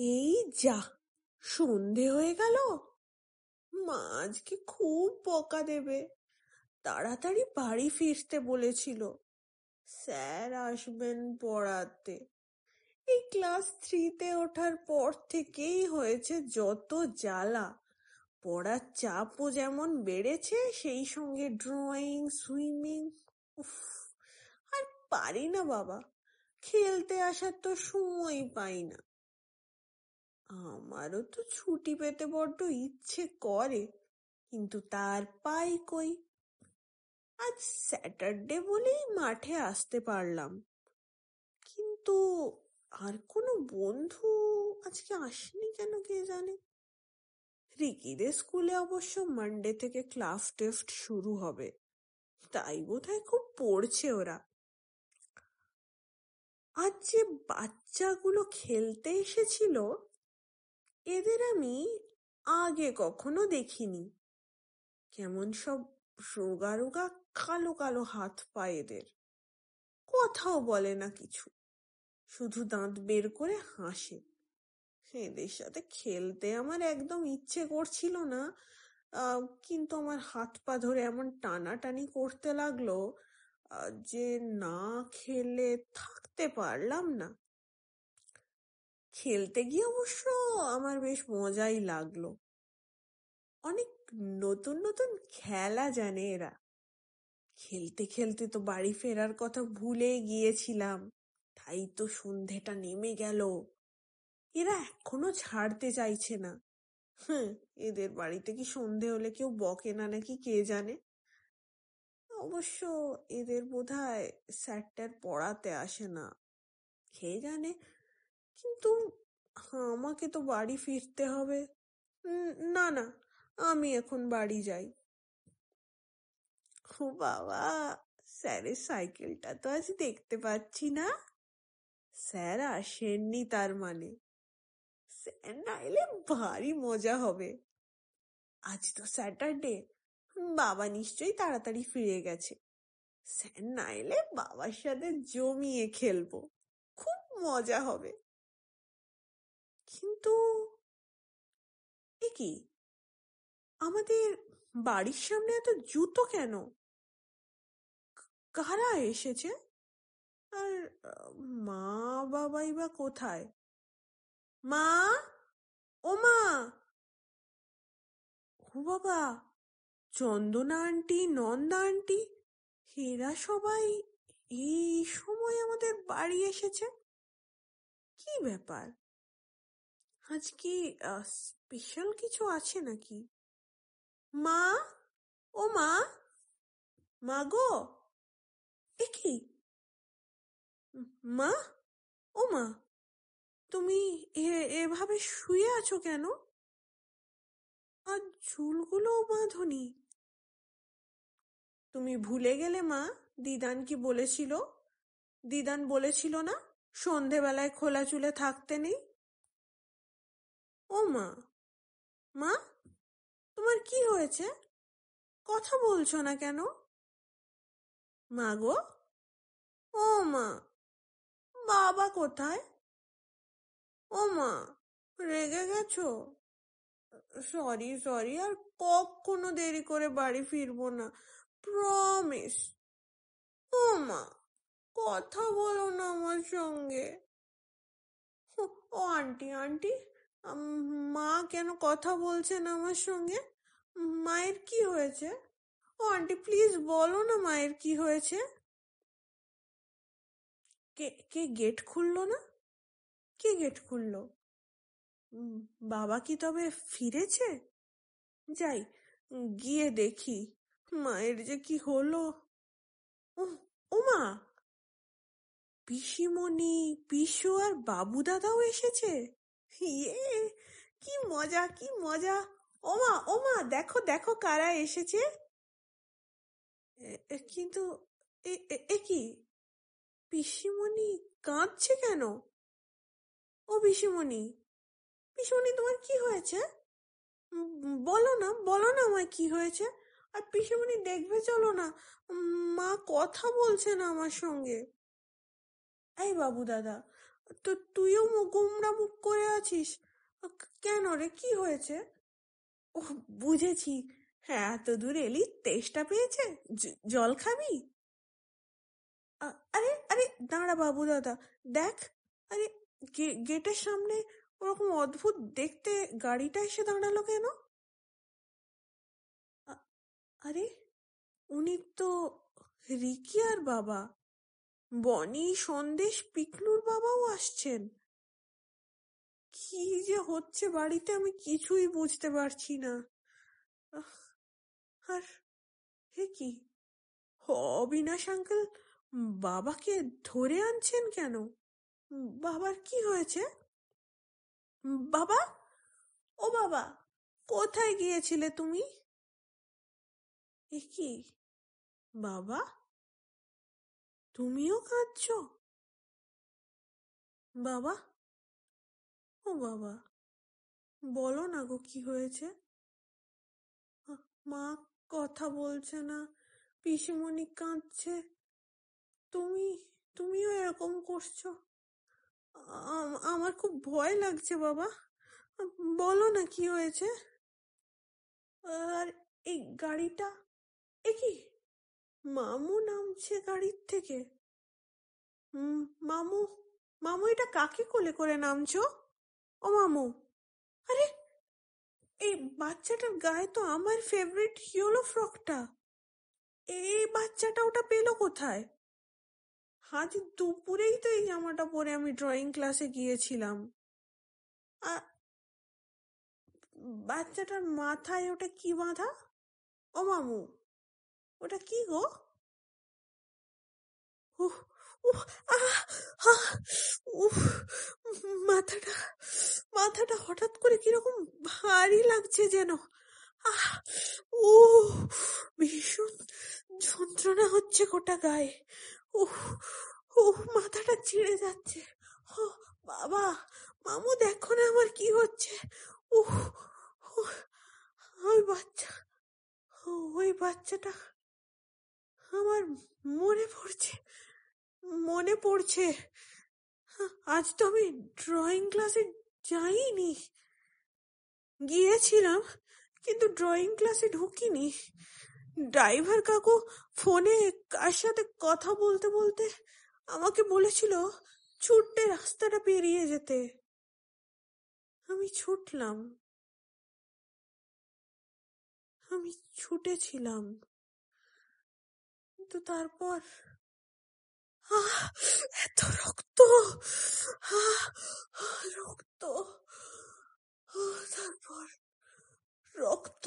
এই যা, সন্ধে হয়ে গেল। মা আজকে খুব বকা দেবে। তাড়াতাড়ি বাড়ি ফিরতে বলেছিল। স্যার আসবেন পড়াতে এই ক্লাস থ্রিতে ওঠার পর থেকেই হয়েছে যত জ্বালা। পড়ার চাপও যেমন বেড়েছে, সেই সঙ্গে ড্রয়িং, সুইমিং, উফ, আর পারি না বাবা। খেলতে আসার তো সময় পাই না। আমারও তো ছুটি পেতে বড্ড ইচ্ছে করে, কিন্তু তার পাই কই? আজ স্যাটারডে বলেই মাঠে আসতে পারলাম। কিন্তু আর কোনো বন্ধু আজকে আসেনি কেন কে জানে? রিকিদের স্কুলে অবশ্য মানডে থেকে ক্লাস টেস্ট শুরু হবে, তাই বোধহয় খুব পড়ছে ওরা। আজ যে বাচ্চাগুলো খেলতে এসেছিল এদের আমি আগে কখনো দেখিনি। কেমন সব রোগা রোগা কালো কালো হাত পা এদের। কথাও বলে না কিছু। শুধু দাঁত বের করে হাসে। এদের সাথে খেলতে আমার একদম ইচ্ছে করছিল না। কিন্তু আমার হাত পা ধরে এমন টানাটানি করতে লাগল যে না খেলে থাকতে পারলাম না। খেলতে গিয়ে অবশ্য বেশ মজাই লাগল। অনেক নতুন নতুন খেলা জানে এরা। খেলতে খেলতে তো বাড়ি ফেরার কথা ভুলে গিয়েছিলাম। তাই তো সন্ধেটা নেমে গেল। এরা এখনও ছাড়তে চাইছে না। হ্যাঁ এদের বাড়িতে কি সন্ধে হলে কেউ বকে না নাকি কে জানে? অবশ্য এদের বোধ হয় স্যারটার পড়াতে আসে না। কে জানে? কিন্তু আমাকে তো বাড়ি ফিরতে হবে। না না, আমি এখন বাড়ি যাই। ও বাবা, স্যারের সাইকেলটা তো আজ দেখতে পাচ্ছি না। স্যার আসেননি তার মানে। স্যার না এলে ভারী মজা হবে। আজ তো স্যাটারডে, বাবা নিশ্চয়ই তাড়াতাড়ি ফিরে গেছে। স্যার না এলে বাবার সাথে জমিয়ে খেলব। খুব মজা হবে। কিন্তু কি? আমাদের বাড়ির সামনে এত জুতো কেন? কারা এসেছে? আর, মা বাবাই বা কোথায়? মা? ও মা! ও বাবা! চন্দনা আন্টি, নন্দা আন্টি, এরা সবাই এই সময় আমাদের বাড়ি এসেছে? কি ব্যাপার? আজ কি স্পেশাল কিছু আছে নাকি? মা? ও মা? মা গো? এ কি? মা? ও মা, তুমি এভাবে শুয়ে আছো কেন? আর চুলগুলোও বাঁধনি তুমি ভুলে গেলে মা, দিদান কি বলেছিল? দিদান বলেছিল না, সন্ধেবেলায় খোলা চুলে থাকতে নেই? ও মা। মা, তোমার কি হয়েছে? কথা বলছো না কেন? মা গো? ও মা, বাবা কোথায়? ও মা, রেগে গেছো? সরি সরি, আর কখনো দেরি করে বাড়ি ফিরবো না প্রমিস ও মা, কথা বলো না আমার সঙ্গে। ও, আন্টি আন্টি মা কেন কথা বলছে না আমার সঙ্গে? মায়ের কি হয়েছে? ও, আন্টি, প্লিজ বলো না মায়ের কি হয়েছে। কে কে গেট খুললো না? কে গেট খুললো? বাবা কি তবে ফিরেছে? যাই, গিয়ে দেখি মায়ের যে কি হলো। ও মা পিসিমণি, পিসু আর বাবু দাদাও এসেছে? ইয়ে কি মজা কি মজা। ওমা ওমা দেখো দেখো কারা এসেছে। কিন্তু এ কি? পিসিমণি কাঁদছে কেন? ও পিসিমণি পিসিমণি তোমার কি হয়েছে? বলো না বলো না আমার কি হয়েছে। আর পিসিমণি দেখবে চলো না মা কথা বলছে না আমার সঙ্গে। এই বাবু দাদা তো তুইও গোমড়া মুখ করে আছিস? কেন রে? কি হয়েছে? ও বুঝেছি। হ্যাঁ এত দূর এলি, তেষ্টা পেয়েছে? জল খাবি? আরে আরে, দাঁড়া বাবু দাদা, দেখ, আরে গেটের সামনে ওরকম অদ্ভুত দেখতে গাড়িটা এসে দাঁড়াল কেন? আরে, উনি তো রিকি আর বাবা। বনি সন্দেশ পিকলুর বাবাও আসছেন। কি যে হচ্ছে বাড়িতে আমি কিছুই বুঝতে পারছি না। আর হে কি? অবিনাশ আঙ্কেল, বাবাকে ধরে আনছেন কেন? বাবার কি হয়েছে? বাবা? ও বাবা, কোথায় গিয়েছিলে তুমি? এ কি? বাবা? তুমিও কাঁদছো? বাবা? ও বাবা, বলো না গো কি হয়েছে? মা কথা বলছে না, পিসিমণি কাঁদছে। তুমি, তুমিও এরকম করছ? আমার খুব ভয় লাগছে বাবা। বলো না কি হয়েছে? আর এই গাড়িটা, এ মামু নামছে গাড়ির থেকে। মামু মামু এটা কাকে কোলে করে নামছো? ও মামু, আরে, এই বাচ্চাটার গায়ে তো আমার ফেভারিট ইয়েলো ফ্রকটা এই বাচ্চাটা ওটা পেল কোথায়? আজ দুপুরেই তো এই জামাটা পরে আমি ড্রয়িং ক্লাসে গিয়েছিলাম। বাচ্চাটার মাথায় ওটা কি বাঁধা? ও মামু ওটা কি গো? উহ উহ আহ আহ উহ মাথাটা মাথাটা হঠাৎ করে কীরকম ভারী লাগছে যেন। আহ ও ভীষণ যন্ত্রণা হচ্ছে গোটা গায়ে। উহ উহ মাথাটা ছিঁড়ে যাচ্ছে। ও বাবা মামু দেখো না আমার কি হচ্ছে। উহ উহ, ওই বাচ্চা ওই বাচ্চাটা আমার মনে পড়ছে মনে পড়ছে। আজ তো আমি ড্রয়িং ক্লাসে যাইনি। গিয়েছিলাম, কিন্তু ড্রয়িং ক্লাসে ঢুকিনি। ড্রাইভার কাকু ফোনে কার সাথে কথা বলতে বলতে আমাকে বলেছিল ছুটতে রাস্তাটা পেরিয়ে যেতে। আমি ছুটলাম। আমি ছুটেছিলাম। কিন্তু তারপর এত রক্ত রক্ত তারপর রক্ত।